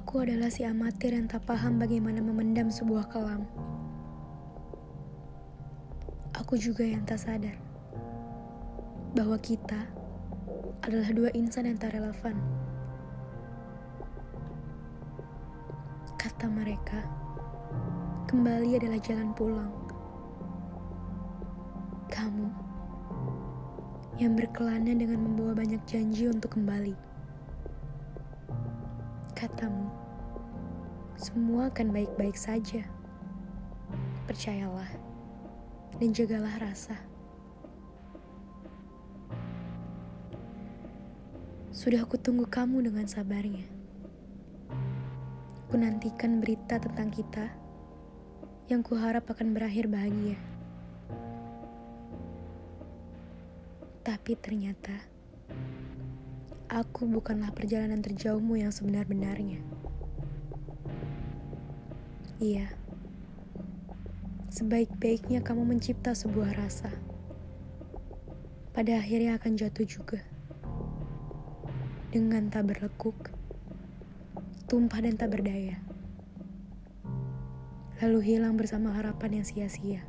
Aku adalah si amatir yang tak paham bagaimana memendam sebuah kelam. Aku juga yang tak sadar bahwa kita adalah dua insan yang tak relevan. Kata mereka, kembali adalah jalan pulang. Kamu yang berkelana dengan membawa banyak janji untuk kembali. Katamu, semua akan baik-baik saja. Percayalah dan jagalah rasa. Sudah kutunggu kamu dengan sabarnya. Ku nantikan berita tentang kita yang kuharap akan berakhir bahagia. Tapi ternyata aku bukanlah perjalanan terjauhmu yang sebenar-benarnya. Iya, sebaik-baiknya kamu mencipta sebuah rasa, pada akhirnya akan jatuh juga. Dengan tak berlekuk, tumpah dan tak berdaya. Lalu hilang bersama harapan yang sia-sia.